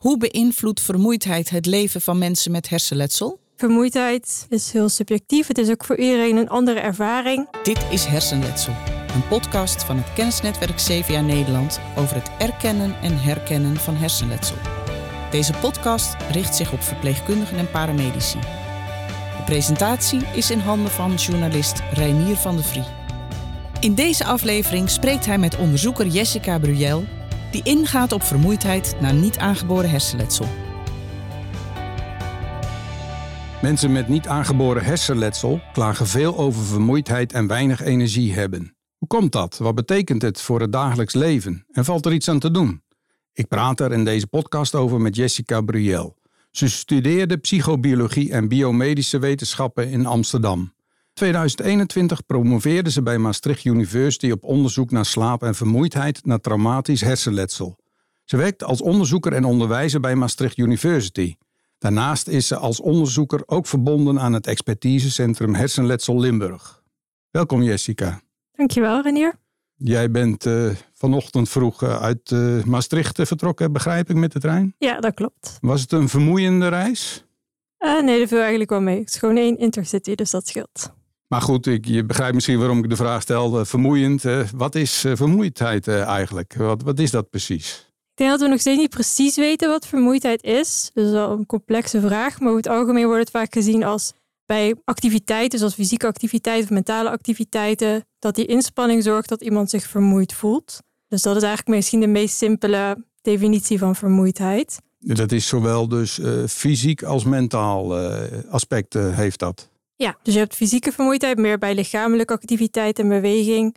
Hoe beïnvloedt vermoeidheid het leven van mensen met hersenletsel? Vermoeidheid is heel subjectief. Het is ook voor iedereen een andere ervaring. Dit is Hersenletsel, een podcast van het kennisnetwerk CVA Nederland over het erkennen en herkennen van hersenletsel. Deze podcast richt zich op verpleegkundigen en paramedici. De presentatie is in handen van journalist Reinier van de Vrie. In deze aflevering spreekt hij met onderzoeker Jessica Bruyel, die ingaat op vermoeidheid na niet aangeboren hersenletsel. Mensen met niet aangeboren hersenletsel klagen veel over vermoeidheid en weinig energie hebben. Hoe komt dat? Wat betekent het voor het dagelijks leven? En valt er iets aan te doen? Ik praat er in deze podcast over met Jessica Bruyel. Ze studeerde psychobiologie en biomedische wetenschappen in Amsterdam. 2021 promoveerde ze bij Maastricht University op onderzoek naar slaap en vermoeidheid na traumatisch hersenletsel. Ze werkt als onderzoeker en onderwijzer bij Maastricht University. Daarnaast is ze als onderzoeker ook verbonden aan het expertisecentrum Hersenletsel Limburg. Welkom Jessica. Dankjewel Renier. Jij bent uh, vanochtend vroeg uh, uit uh, Maastricht vertrokken, begrijp ik, met de trein? Ja, dat klopt. Was het een vermoeiende reis? nee, dat viel eigenlijk wel mee. Het is gewoon één intercity, dus dat scheelt. Maar goed, ik, je begrijpt misschien waarom ik de vraag stelde. Vermoeiend. wat is vermoeidheid eigenlijk? Wat, wat is dat precies? Ik denk dat we nog steeds niet precies weten wat vermoeidheid is. Dus dat is wel een complexe vraag. Maar over het algemeen wordt het vaak gezien als bij activiteiten, zoals fysieke activiteiten of mentale activiteiten, dat die inspanning zorgt dat iemand zich vermoeid voelt. Dus dat is eigenlijk misschien de meest simpele definitie van vermoeidheid. Dat is zowel dus uh, fysiek als mentaal uh, aspecten heeft dat. Ja, dus je hebt fysieke vermoeidheid meer bij lichamelijke activiteit en beweging.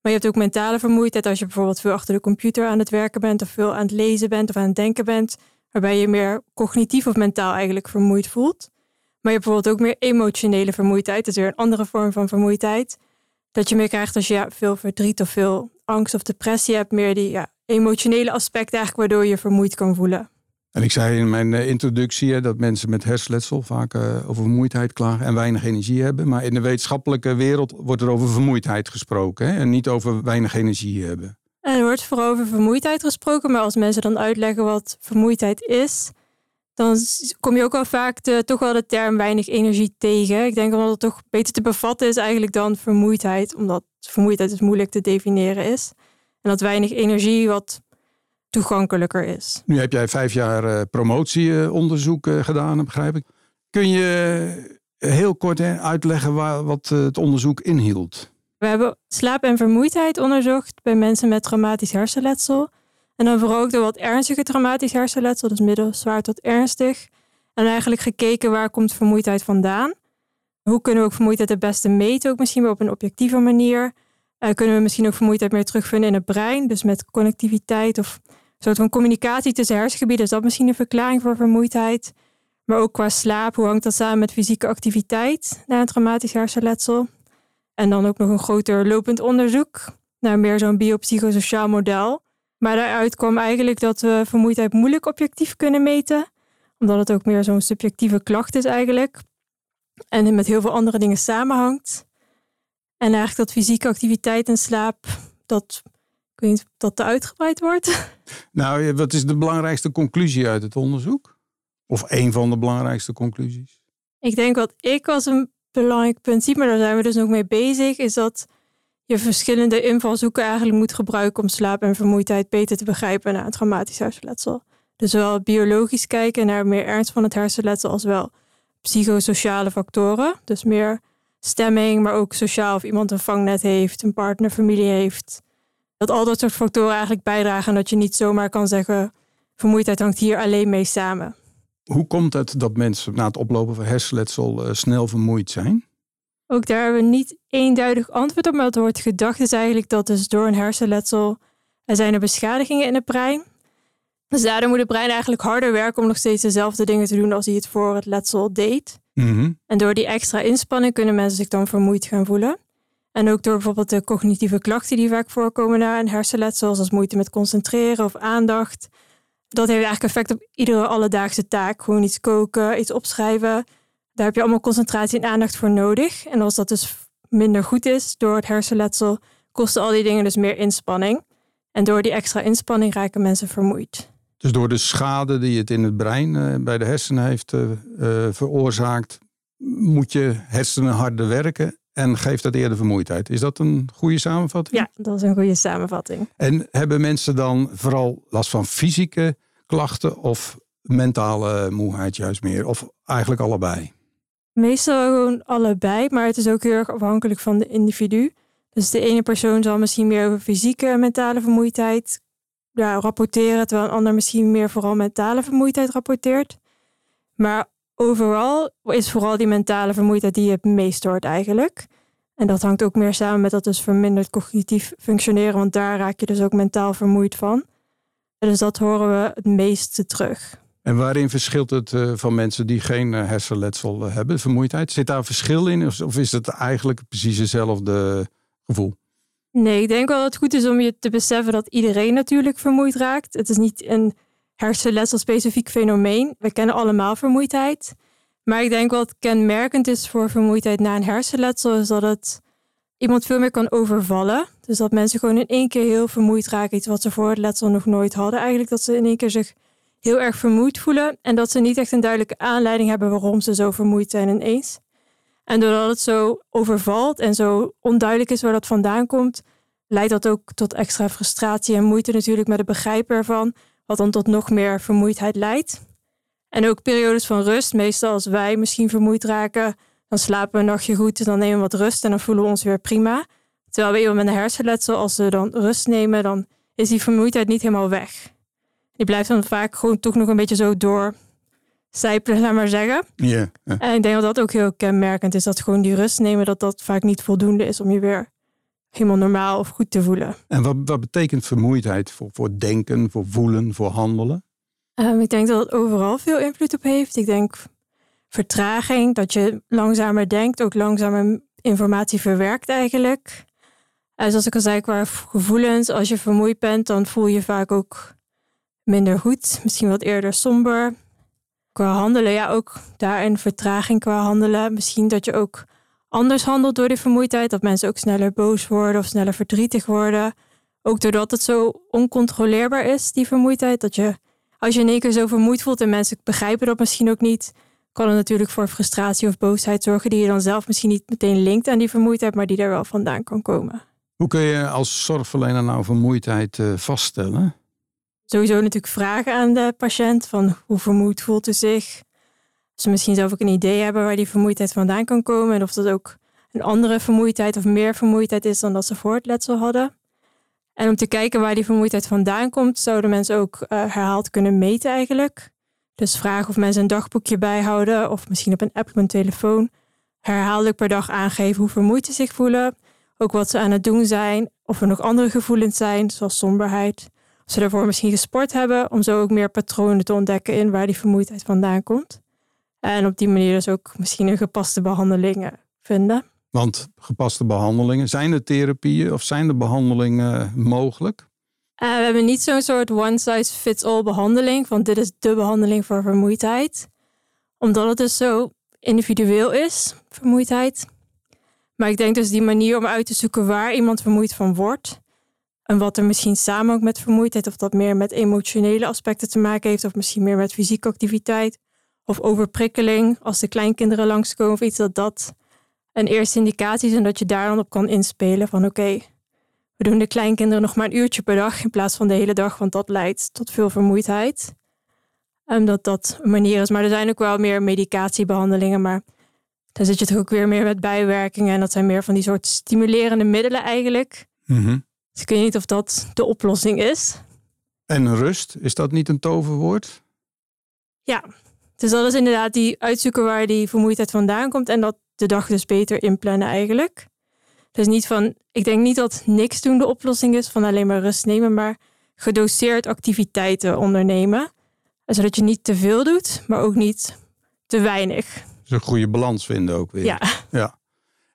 Maar je hebt ook mentale vermoeidheid als je bijvoorbeeld veel achter de computer aan het werken bent of veel aan het lezen bent of aan het denken bent, waarbij je meer cognitief of mentaal eigenlijk vermoeid voelt. Maar je hebt bijvoorbeeld ook meer emotionele vermoeidheid, dat is weer een andere vorm van vermoeidheid. Dat je meer krijgt als je ja, veel verdriet of veel angst of depressie hebt, meer die ja, emotionele aspecten eigenlijk waardoor je vermoeid kan voelen. En ik zei in mijn eh, introductie dat mensen met hersenletsel vaak eh, over vermoeidheid klagen en weinig energie hebben. Maar in de wetenschappelijke wereld wordt er over vermoeidheid gesproken hè? en niet over weinig energie hebben. er wordt vooral over vermoeidheid gesproken, maar als mensen dan uitleggen wat vermoeidheid is, dan kom je ook wel vaak de, toch wel de term weinig energie tegen. Ik denk omdat het toch beter te bevatten is eigenlijk dan vermoeidheid, omdat vermoeidheid dus moeilijk te definiëren is. En dat weinig energie wat toegankelijker is. Nu heb jij vijf jaar uh, promotieonderzoek uh, gedaan, begrijp ik. Kun je heel kort uitleggen waar, wat eh, het onderzoek inhield? We hebben slaap en vermoeidheid onderzocht bij mensen met traumatisch hersenletsel. En dan vooral ook de wat ernstige traumatisch hersenletsel, dus middelzwaar tot ernstig. En eigenlijk gekeken waar komt vermoeidheid vandaan. Hoe kunnen we ook vermoeidheid het beste meten, ook misschien wel op een objectieve manier. Uh, kunnen we misschien ook vermoeidheid meer terugvinden in het brein, dus met connectiviteit of een soort van communicatie tussen hersengebieden. Is dat misschien een verklaring voor vermoeidheid? Maar ook qua slaap, hoe hangt dat samen met fysieke activiteit na een traumatisch hersenletsel? En dan ook nog een groter lopend onderzoek naar meer zo'n biopsychosociaal model. Maar daaruit kwam eigenlijk dat we vermoeidheid moeilijk objectief kunnen meten, omdat het ook meer zo'n subjectieve klacht is eigenlijk. En met heel veel andere dingen samenhangt. En eigenlijk dat fysieke activiteit en slaap, dat, ik weet niet of dat te uitgebreid wordt. Nou, wat is de belangrijkste conclusie uit het onderzoek? Of een van de belangrijkste conclusies? Ik denk wat ik als een belangrijk punt zie, maar daar zijn we dus nog mee bezig, is dat je verschillende invalshoeken eigenlijk moet gebruiken om slaap en vermoeidheid beter te begrijpen na een traumatisch hersenletsel. Dus zowel biologisch kijken naar meer ernst van het hersenletsel als wel psychosociale factoren. Dus meer stemming, maar ook sociaal of iemand een vangnet heeft, een partner, familie heeft. Dat al dat soort factoren eigenlijk bijdragen en dat je niet zomaar kan zeggen vermoeidheid hangt hier alleen mee samen. Hoe komt het dat mensen na het oplopen van hersenletsel uh, snel vermoeid zijn? Ook daar hebben we niet eenduidig antwoord op, maar het wordt gedacht is eigenlijk dat dus door een hersenletsel er zijn er beschadigingen in het brein. Dus daardoor moet het brein eigenlijk harder werken om nog steeds dezelfde dingen te doen als hij het voor het letsel deed. Mhm. En door die extra inspanning kunnen mensen zich dan vermoeid gaan voelen. En ook door bijvoorbeeld de cognitieve klachten die vaak voorkomen na een hersenletsel, zoals moeite met concentreren of aandacht. Dat heeft eigenlijk effect op iedere alledaagse taak. Gewoon iets koken, iets opschrijven. Daar heb je allemaal concentratie en aandacht voor nodig. En als dat dus minder goed is door het hersenletsel, kosten al die dingen dus meer inspanning. En door die extra inspanning raken mensen vermoeid. Dus door de schade die het in het brein eh, bij de hersenen heeft eh, eh, veroorzaakt, moet je hersenen harder werken en geeft dat eerder vermoeidheid. Is dat een goede samenvatting? Ja, dat is een goede samenvatting. En hebben mensen dan vooral last van fysieke klachten of mentale moeheid juist meer? Of eigenlijk allebei? Meestal gewoon allebei, maar het is ook heel erg afhankelijk van de individu. Dus de ene persoon zal misschien meer over fysieke en mentale vermoeidheid ja, rapporteren, terwijl een ander misschien meer vooral mentale vermoeidheid rapporteert. Maar overal is vooral die mentale vermoeidheid die het meest hoort eigenlijk. En dat hangt ook meer samen met dat dus verminderd cognitief functioneren, want daar raak je dus ook mentaal vermoeid van. Dus dat horen we het meeste terug. En waarin verschilt het uh, van mensen die geen uh, hersenletsel uh, hebben, vermoeidheid? Zit daar een verschil in of, of is het eigenlijk precies hetzelfde gevoel? Nee, ik denk wel dat het goed is om je te beseffen dat iedereen natuurlijk vermoeid raakt. Het is niet een hersenletsel specifiek fenomeen. We kennen allemaal vermoeidheid. Maar ik denk wat kenmerkend is voor vermoeidheid na een hersenletsel is dat het iemand veel meer kan overvallen. Dus dat mensen gewoon in één keer heel vermoeid raken. Iets wat ze voor het letsel nog nooit hadden. Eigenlijk dat ze in één keer zich heel erg vermoeid voelen. En dat ze niet echt een duidelijke aanleiding hebben waarom ze zo vermoeid zijn ineens. En doordat het zo overvalt en zo onduidelijk is waar dat vandaan komt, leidt dat ook tot extra frustratie en moeite natuurlijk met het begrijpen ervan, wat dan tot nog meer vermoeidheid leidt. En ook periodes van rust, meestal als wij misschien vermoeid raken, dan slapen we een nachtje goed, dan nemen we wat rust en dan voelen we ons weer prima. Terwijl we iemand met een hersenletsel, als ze dan rust nemen, dan is die vermoeidheid niet helemaal weg. Die blijft dan vaak gewoon toch nog een beetje zo door zijpelen, laat maar zeggen. Ja. En ik denk dat dat ook heel kenmerkend is, dat gewoon die rust nemen, dat dat vaak niet voldoende is om je weer helemaal normaal of goed te voelen. En wat, wat betekent vermoeidheid voor, voor denken, voor voelen, voor handelen? Um, ik denk dat het overal veel invloed op heeft. Ik denk vertraging, dat je langzamer denkt, ook langzamer informatie verwerkt eigenlijk. En zoals ik al zei, qua gevoelens, als je vermoeid bent, dan voel je vaak ook minder goed, misschien wat eerder somber. Qua handelen, ja, ook daarin vertraging qua handelen. Misschien dat je ook anders handelt door de vermoeidheid. Dat mensen ook sneller boos worden of sneller verdrietig worden. Ook doordat het zo oncontroleerbaar is, die vermoeidheid. Dat je, als je in één keer zo vermoeid voelt en mensen begrijpen dat misschien ook niet, kan het natuurlijk voor frustratie of boosheid zorgen, die je dan zelf misschien niet meteen linkt aan die vermoeidheid, maar die er wel vandaan kan komen. Hoe kun je als zorgverlener nou vermoeidheid uh, vaststellen? Sowieso natuurlijk vragen aan de patiënt van hoe vermoeid voelt u zich? ze misschien zelf ook een idee hebben waar die vermoeidheid vandaan kan komen. En of dat ook een andere vermoeidheid of meer vermoeidheid is dan dat ze voor het letsel hadden. En om te kijken waar die vermoeidheid vandaan komt, zouden mensen ook uh, herhaald kunnen meten eigenlijk. Dus vragen of mensen een dagboekje bijhouden of misschien op een app op hun telefoon. Herhaaldelijk per dag aangeven hoe vermoeid ze zich voelen. Ook wat ze aan het doen zijn. Of er nog andere gevoelens zijn, zoals somberheid. Ze daarvoor misschien gesport hebben, om zo ook meer patronen te ontdekken in waar die vermoeidheid vandaan komt. En op die manier dus ook misschien een gepaste behandelingen vinden. Want gepaste behandelingen, zijn er therapieën of zijn er behandelingen mogelijk? Uh, we hebben niet zo'n soort one-size-fits-all behandeling, van dit is de behandeling voor vermoeidheid. Omdat het dus zo individueel is, vermoeidheid. Maar ik denk dus die manier om uit te zoeken waar iemand vermoeid van wordt. En wat er misschien samen ook met vermoeidheid, of dat meer met emotionele aspecten te maken heeft, of misschien meer met fysieke activiteit of overprikkeling als de kleinkinderen langskomen of iets, dat dat een eerste indicatie is en dat je daar dan op kan inspelen van oké, we doen de kleinkinderen nog maar een uurtje per dag in plaats van de hele dag, want dat leidt tot veel vermoeidheid. En dat dat een manier is. Maar er zijn ook wel meer medicatiebehandelingen, maar dan zit je toch ook weer meer met bijwerkingen en dat zijn meer van die soort stimulerende middelen eigenlijk. Mm Dus ik weet niet of dat de oplossing is. En rust, is dat niet een toverwoord? Ja, dus dat is inderdaad die uitzoeken waar die vermoeidheid vandaan komt en dat de dag dus beter inplannen eigenlijk. Dus niet van, ik denk niet dat niks doen de oplossing is van alleen maar rust nemen, maar gedoseerd activiteiten ondernemen. Zodat je niet te veel doet, maar ook niet te weinig. Dus een goede balans vinden ook weer. Ja. ja.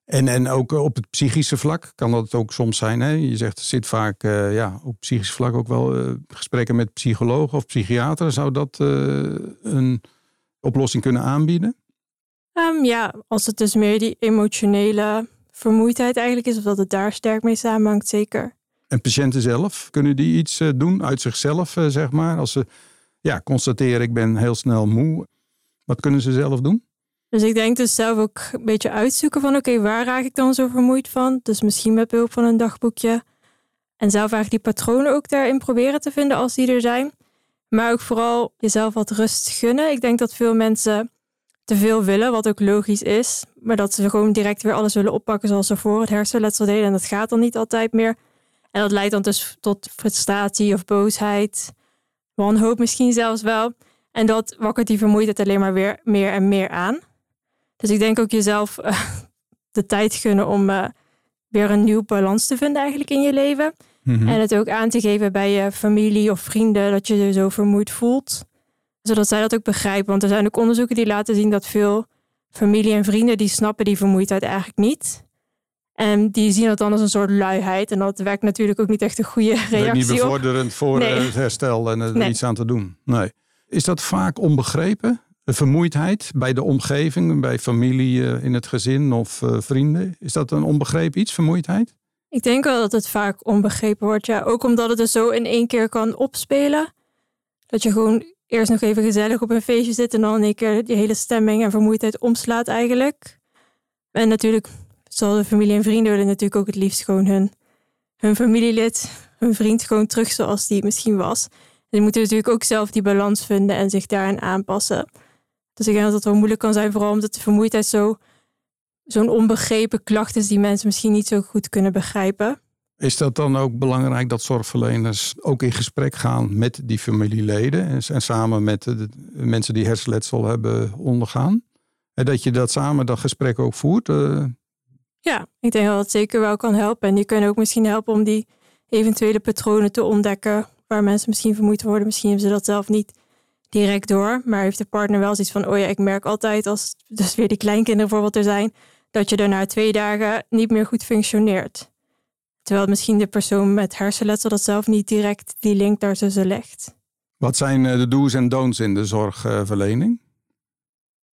En, en ook op het psychische vlak kan dat ook soms zijn. Hè? Je zegt, er zit vaak uh, ja, op psychisch vlak ook wel uh, gesprekken met psychologen of psychiaters. Zou dat uh, een oplossing kunnen aanbieden? Um, ja, als het dus meer die emotionele vermoeidheid eigenlijk is, of dat het daar sterk mee samenhangt, zeker. En patiënten zelf, kunnen die iets doen uit zichzelf, zeg maar? Als ze ja, constateren ik ben heel snel moe. Wat kunnen ze zelf doen? Dus ik denk dus zelf ook een beetje uitzoeken van oké, waar raak ik dan zo vermoeid van? Dus misschien met behulp van een dagboekje. En zelf eigenlijk die patronen ook daarin proberen te vinden als die er zijn. Maar ook vooral jezelf wat rust gunnen. Ik denk dat veel mensen te veel willen, wat ook logisch is. Maar dat ze gewoon direct weer alles willen oppakken zoals ze voor het hersenletsel deden. En dat gaat dan niet altijd meer. En dat leidt dan dus tot frustratie of boosheid. Wanhoop misschien zelfs wel. En dat wakkert die vermoeidheid alleen maar weer meer en meer aan. Dus ik denk ook jezelf uh, de tijd gunnen om uh, weer een nieuw balans te vinden eigenlijk in je leven. Mm-hmm. En het ook aan te geven bij je familie of vrienden dat je je zo vermoeid voelt. Zodat zij dat ook begrijpen. Want er zijn ook onderzoeken die laten zien dat veel familie en vrienden die snappen die vermoeidheid eigenlijk niet. En die zien dat dan als een soort luiheid. En dat werkt natuurlijk ook niet echt een goede reactie niet bevorderend voor nee. het herstel en er nee. iets aan te doen. Nee. Is dat vaak onbegrepen? De vermoeidheid bij de omgeving, bij familie in het gezin of uh, vrienden? Is dat een onbegrepen iets, vermoeidheid? Ik denk wel dat het vaak onbegrepen wordt, ja. Ook omdat het er zo in één keer kan opspelen. Dat je gewoon eerst nog even gezellig op een feestje zit en dan in één keer die hele stemming en vermoeidheid omslaat eigenlijk. En natuurlijk zal de familie en vrienden willen natuurlijk ook het liefst gewoon hun, hun familielid, hun vriend gewoon terug zoals die misschien was. En moeten natuurlijk ook zelf die balans vinden en zich daarin aanpassen. Dus ik denk dat het wel moeilijk kan zijn, vooral omdat de vermoeidheid zo, zo'n onbegrepen klacht is die mensen misschien niet zo goed kunnen begrijpen. Is dat dan ook belangrijk dat zorgverleners ook in gesprek gaan met die familieleden en, en samen met de, de, mensen die hersenletsel hebben ondergaan? En dat je dat samen dat gesprek ook voert? Uh... Ja, ik denk dat dat zeker wel kan helpen. En die kunnen ook misschien helpen om die eventuele patronen te ontdekken waar mensen misschien vermoeid worden. Misschien hebben ze dat zelf niet direct door. Maar heeft de partner wel zoiets van: oh ja, ik merk altijd als dus weer die kleinkinderen bijvoorbeeld er zijn, dat je er na twee dagen niet meer goed functioneert. Terwijl misschien de persoon met hersenletsel dat zelf niet direct die link daartussen legt. Wat zijn eh, de do's en don'ts in de zorgverlening?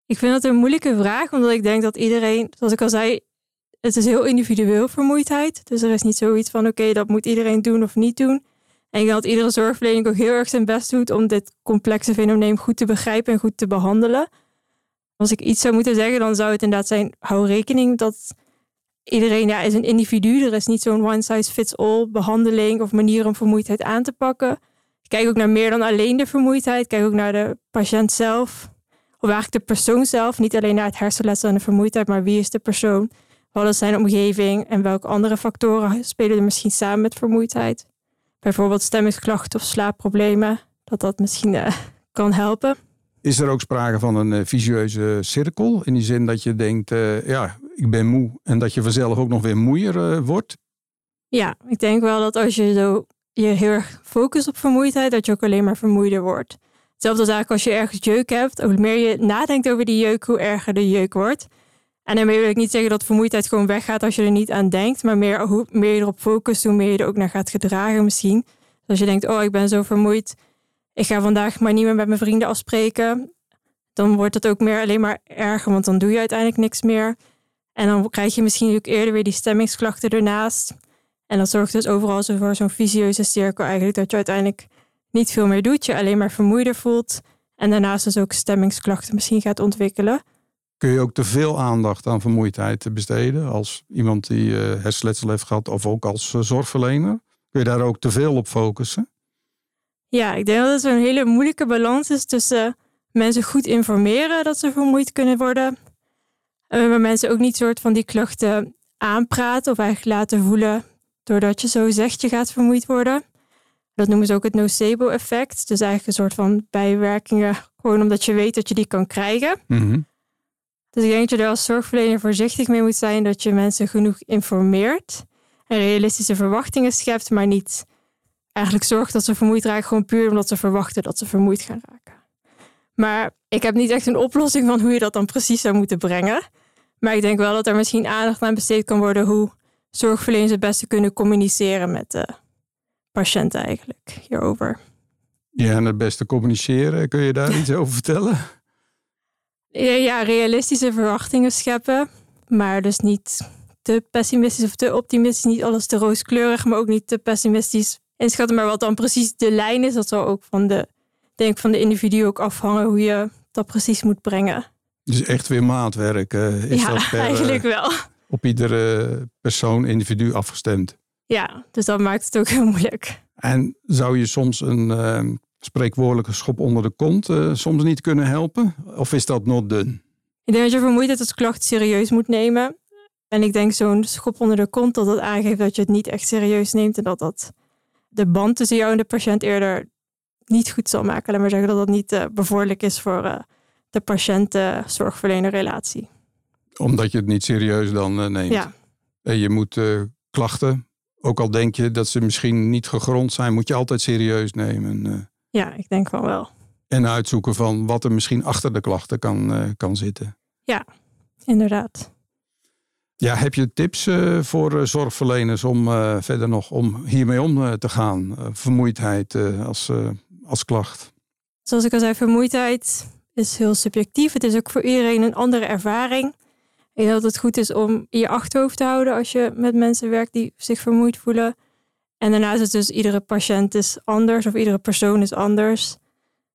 Ik vind dat een moeilijke vraag, omdat ik denk dat iedereen, zoals ik al zei, het is heel individueel vermoeidheid. Dus er is niet zoiets van oké, dat moet iedereen doen of niet doen. En ik denk dat iedere zorgverlening ook heel erg zijn best doet om dit complexe fenomeen goed te begrijpen en goed te behandelen. Als ik iets zou moeten zeggen, dan zou het inderdaad zijn: hou rekening dat iedereen ja, is een individu. Er is niet zo'n one size fits all behandeling of manier om vermoeidheid aan te pakken. Kijk ook naar meer dan alleen de vermoeidheid. Kijk ook naar de patiënt zelf. Of eigenlijk de persoon zelf. Niet alleen naar het hersenletsel en de vermoeidheid, maar wie is de persoon? Wat is zijn omgeving en welke andere factoren spelen er misschien samen met vermoeidheid? Bijvoorbeeld stemmingsklachten of slaapproblemen, dat dat misschien uh, kan helpen. Is er ook sprake van een uh, vicieuze cirkel? In die zin dat je denkt, uh, ja, ik ben moe en dat je vanzelf ook nog weer moeier wordt? Ja, ik denk wel dat als je zo je heel erg focust op vermoeidheid, dat je ook alleen maar vermoeider wordt. Hetzelfde als eigenlijk als je ergens jeuk hebt, hoe meer je nadenkt over die jeuk, hoe erger de jeuk wordt. En daarmee wil ik niet zeggen dat vermoeidheid gewoon weggaat als je er niet aan denkt, maar meer hoe meer je erop focust, hoe meer je er ook naar gaat gedragen misschien. Dus als je denkt, oh ik ben zo vermoeid, ik ga vandaag maar niet meer met mijn vrienden afspreken, dan wordt het ook meer alleen maar erger, want dan doe je uiteindelijk niks meer. En dan krijg je misschien ook eerder weer die stemmingsklachten ernaast. En dat zorgt dus overal zo voor zo'n visieuze cirkel eigenlijk, dat je uiteindelijk niet veel meer doet, je alleen maar vermoeider voelt. En daarnaast dus ook stemmingsklachten misschien gaat ontwikkelen kun je ook te veel aandacht aan vermoeidheid besteden. Als iemand die uh, hersenletsel heeft gehad of ook als eh, zorgverlener. Kun je daar ook te veel op focussen? Ja, ik denk dat het een hele moeilijke balans is tussen mensen goed informeren dat ze vermoeid kunnen worden. Eh, maar mensen ook niet soort van die klachten aanpraten of eigenlijk laten voelen doordat je zo zegt je gaat vermoeid worden. Dat noemen ze ook het nocebo-effect. Dus eigenlijk een soort van bijwerkingen, gewoon omdat je weet dat je die kan krijgen. Mm dus ik denk dat je er als zorgverlener voorzichtig mee moet zijn dat je mensen genoeg informeert en realistische verwachtingen schept, maar niet eigenlijk zorgt dat ze vermoeid raken, gewoon puur omdat ze verwachten dat ze vermoeid gaan raken. Maar ik heb niet echt een oplossing van hoe je dat dan precies zou moeten brengen. Maar ik denk wel dat er misschien aandacht aan besteed kan worden hoe zorgverleners het beste kunnen communiceren met de patiënt eigenlijk hierover. Ja, en het beste communiceren, kun je daar iets over vertellen? Ja, realistische verwachtingen scheppen. Maar dus niet te pessimistisch of te optimistisch. Niet alles te rooskleurig, maar ook niet te pessimistisch inschatten. Maar wat dan precies de lijn is, dat zal ook van de denk van de individu ook afhangen hoe je dat precies moet brengen. Dus echt weer maatwerk uh, is ja, dat per, eigenlijk wel. op iedere persoon, individu afgestemd. Ja, dus dat maakt het ook heel moeilijk. En zou je soms een uh, spreekwoordelijke schop onder de kont uh, soms niet kunnen helpen? Of is dat not done? Ik denk dat je vermoeidheid als klacht serieus moet nemen. En ik denk zo'n schop onder de kont dat dat aangeeft dat je het niet echt serieus neemt. En dat dat de band tussen jou en de patiënt eerder niet goed zal maken. Laat maar zeggen dat dat niet uh, bevorderlijk is voor uh, de patiënt-zorgverlener relatie. Omdat je het niet serieus dan uh, neemt. Ja. En je moet klachten, ook al denk je dat ze misschien niet gegrond zijn, moet je altijd serieus nemen. Ja, ik denk wel wel. En uitzoeken van wat er misschien achter de klachten kan, kan zitten. Ja, inderdaad. Ja, heb je tips uh, voor uh, zorgverleners om uh, verder nog om hiermee om te gaan? vermoeidheid als, als klacht? Zoals ik al zei, vermoeidheid is heel subjectief. Het is ook voor iedereen een andere ervaring. Ik denk dat het goed is om in je achterhoofd te houden als je met mensen werkt die zich vermoeid voelen. En daarnaast is dus iedere patiënt is anders of iedere persoon is anders.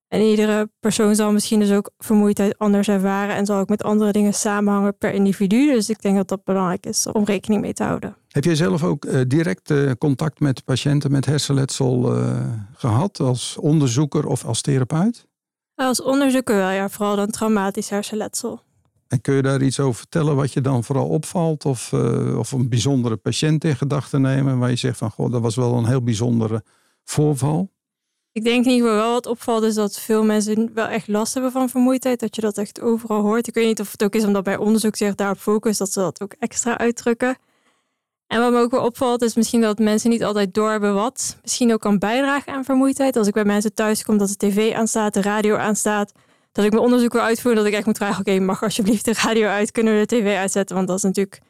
En iedere persoon zal misschien dus ook vermoeidheid anders ervaren en zal ook met andere dingen samenhangen per individu. Dus ik denk dat dat belangrijk is om rekening mee te houden. Heb jij zelf ook uh, direct uh, contact met patiënten met hersenletsel uh, gehad als onderzoeker of als therapeut? Als onderzoeker wel, ja, vooral dan traumatisch hersenletsel. En kun je daar iets over vertellen wat je dan vooral opvalt? Of, of een bijzondere patiënt in gedachten nemen waar je zegt van goh, dat was wel een heel bijzondere voorval? Ik denk in ieder geval wel wat opvalt is dat veel mensen wel echt last hebben van vermoeidheid. Dat je dat echt overal hoort. Ik weet niet of het ook is omdat bij onderzoek zich daarop focust dat ze dat ook extra uitdrukken. En wat me ook wel opvalt is misschien dat mensen niet altijd doorhebben wat misschien ook kan bijdragen aan vermoeidheid. Als ik bij mensen thuis kom dat de tv aanstaat, de radio aanstaat, dat ik mijn onderzoek wil uitvoeren, dat ik echt moet vragen, oké, mag alsjeblieft de radio uit, kunnen we de tv uitzetten? Want dat is natuurlijk,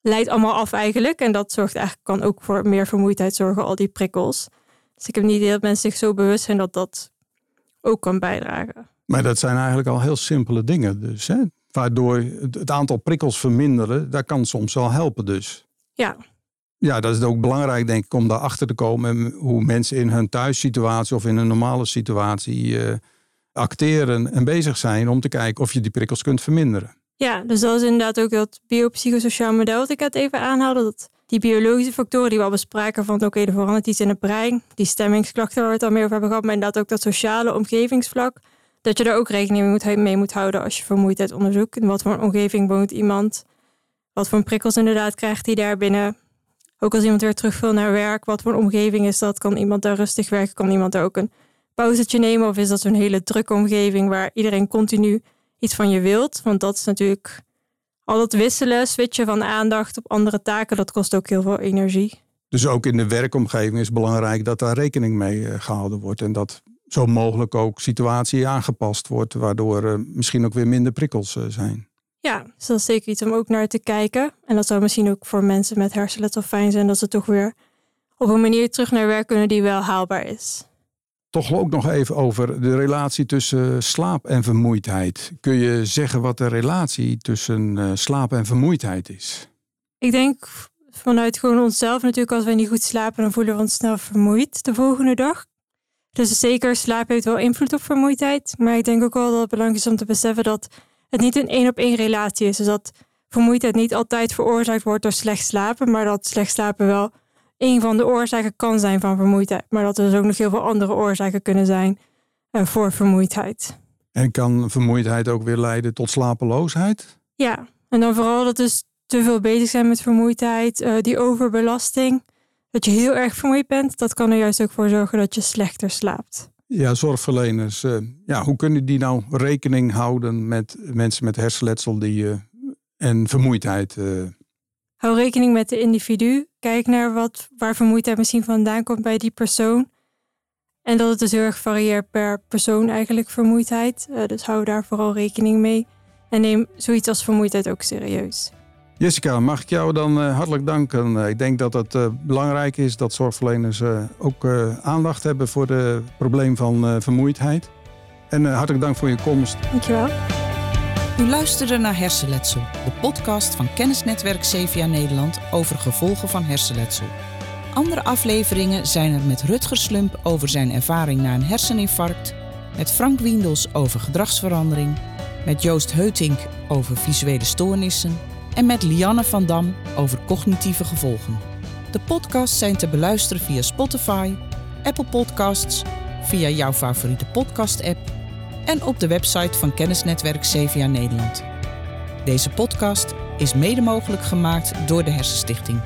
leidt allemaal af eigenlijk. En dat zorgt eigenlijk, kan ook voor meer vermoeidheid zorgen, al die prikkels. Dus ik heb niet idee dat mensen zich zo bewust zijn dat dat ook kan bijdragen. Maar dat zijn eigenlijk al heel simpele dingen dus. Hè? Waardoor het aantal prikkels verminderen, dat kan soms wel helpen dus. Ja. Ja, dat is ook belangrijk denk ik om daarachter te komen hoe mensen in hun thuissituatie of in een normale situatie uh, acteren en bezig zijn om te kijken of je die prikkels kunt verminderen. Ja, dus dat is inderdaad ook dat biopsychosociaal model dat ik het even aanhaalde. Dat die biologische factoren die we al bespraken van oké, okay, er verandert iets in het brein. Die stemmingsklachten waar we het al meer over hebben gehad. Maar inderdaad ook dat sociale omgevingsvlak. Dat je daar ook rekening mee moet, houden als je vermoeidheid onderzoekt. In wat voor omgeving woont iemand. Wat voor prikkels inderdaad krijgt hij daar binnen. Ook als iemand weer terug wil naar werk. Wat voor omgeving is dat? Kan iemand daar rustig werken? Kan iemand daar ook een pauzetje nemen? Of is dat zo'n hele drukke omgeving waar iedereen continu iets van je wilt? Want dat is natuurlijk al dat wisselen, switchen van aandacht op andere taken, dat kost ook heel veel energie. Dus ook in de werkomgeving is belangrijk dat daar rekening mee eh, gehouden wordt. En dat zo mogelijk ook situatie aangepast wordt, waardoor misschien ook weer minder prikkels eh, zijn. Ja, dus dat is zeker iets om ook naar te kijken. En dat zou misschien ook voor mensen met hersenletsel fijn zijn dat ze toch weer op een manier terug naar werk kunnen die wel haalbaar is. Toch ook nog even over de relatie tussen slaap en vermoeidheid. Kun je zeggen wat de relatie tussen uh, slaap en vermoeidheid is? Ik denk vanuit gewoon onszelf natuurlijk, als we niet goed slapen, dan voelen we ons snel vermoeid de volgende dag. Dus zeker, slaap heeft wel invloed op vermoeidheid. Maar ik denk ook wel dat het belangrijk is om te beseffen dat het niet een één op één relatie is. Dus dat vermoeidheid niet altijd veroorzaakt wordt door slecht slapen, maar dat slecht slapen wel een van de oorzaken kan zijn van vermoeidheid. Maar dat er dus ook nog heel veel andere oorzaken kunnen zijn uh, voor vermoeidheid. En kan vermoeidheid ook weer leiden tot slapeloosheid? Ja, en dan vooral dat dus te veel bezig zijn met vermoeidheid, uh, die overbelasting. Dat je heel erg vermoeid bent, dat kan er juist ook voor zorgen dat je slechter slaapt. Ja, zorgverleners, uh, ja, hoe kunnen die nou rekening houden met mensen met hersenletsel die, en vermoeidheid? Hou rekening met de individu. Kijk naar wat, waar vermoeidheid misschien vandaan komt bij die persoon. En dat het dus heel erg varieert per persoon eigenlijk, vermoeidheid. Uh, dus hou daar vooral rekening mee. En neem zoiets als vermoeidheid ook serieus. Jessica, mag ik jou dan uh, hartelijk danken. Uh, ik denk dat het belangrijk is dat zorgverleners ook aandacht hebben voor het probleem van vermoeidheid. En hartelijk dank voor je komst. Dankjewel. U luisterde naar Hersenletsel, de podcast van Kennisnetwerk CVA Nederland over gevolgen van hersenletsel. Andere afleveringen zijn er met Rutger Slump over zijn ervaring na een herseninfarct, Met Frank Wiendels over gedragsverandering, met Joost Heutink over visuele stoornissen en met Lianne van Dam over cognitieve gevolgen. De podcasts zijn te beluisteren via Spotify, Apple Podcasts, via jouw favoriete podcast-app en op de website van kennisnetwerk CVA Nederland. Deze podcast is mede mogelijk gemaakt door de Hersenstichting.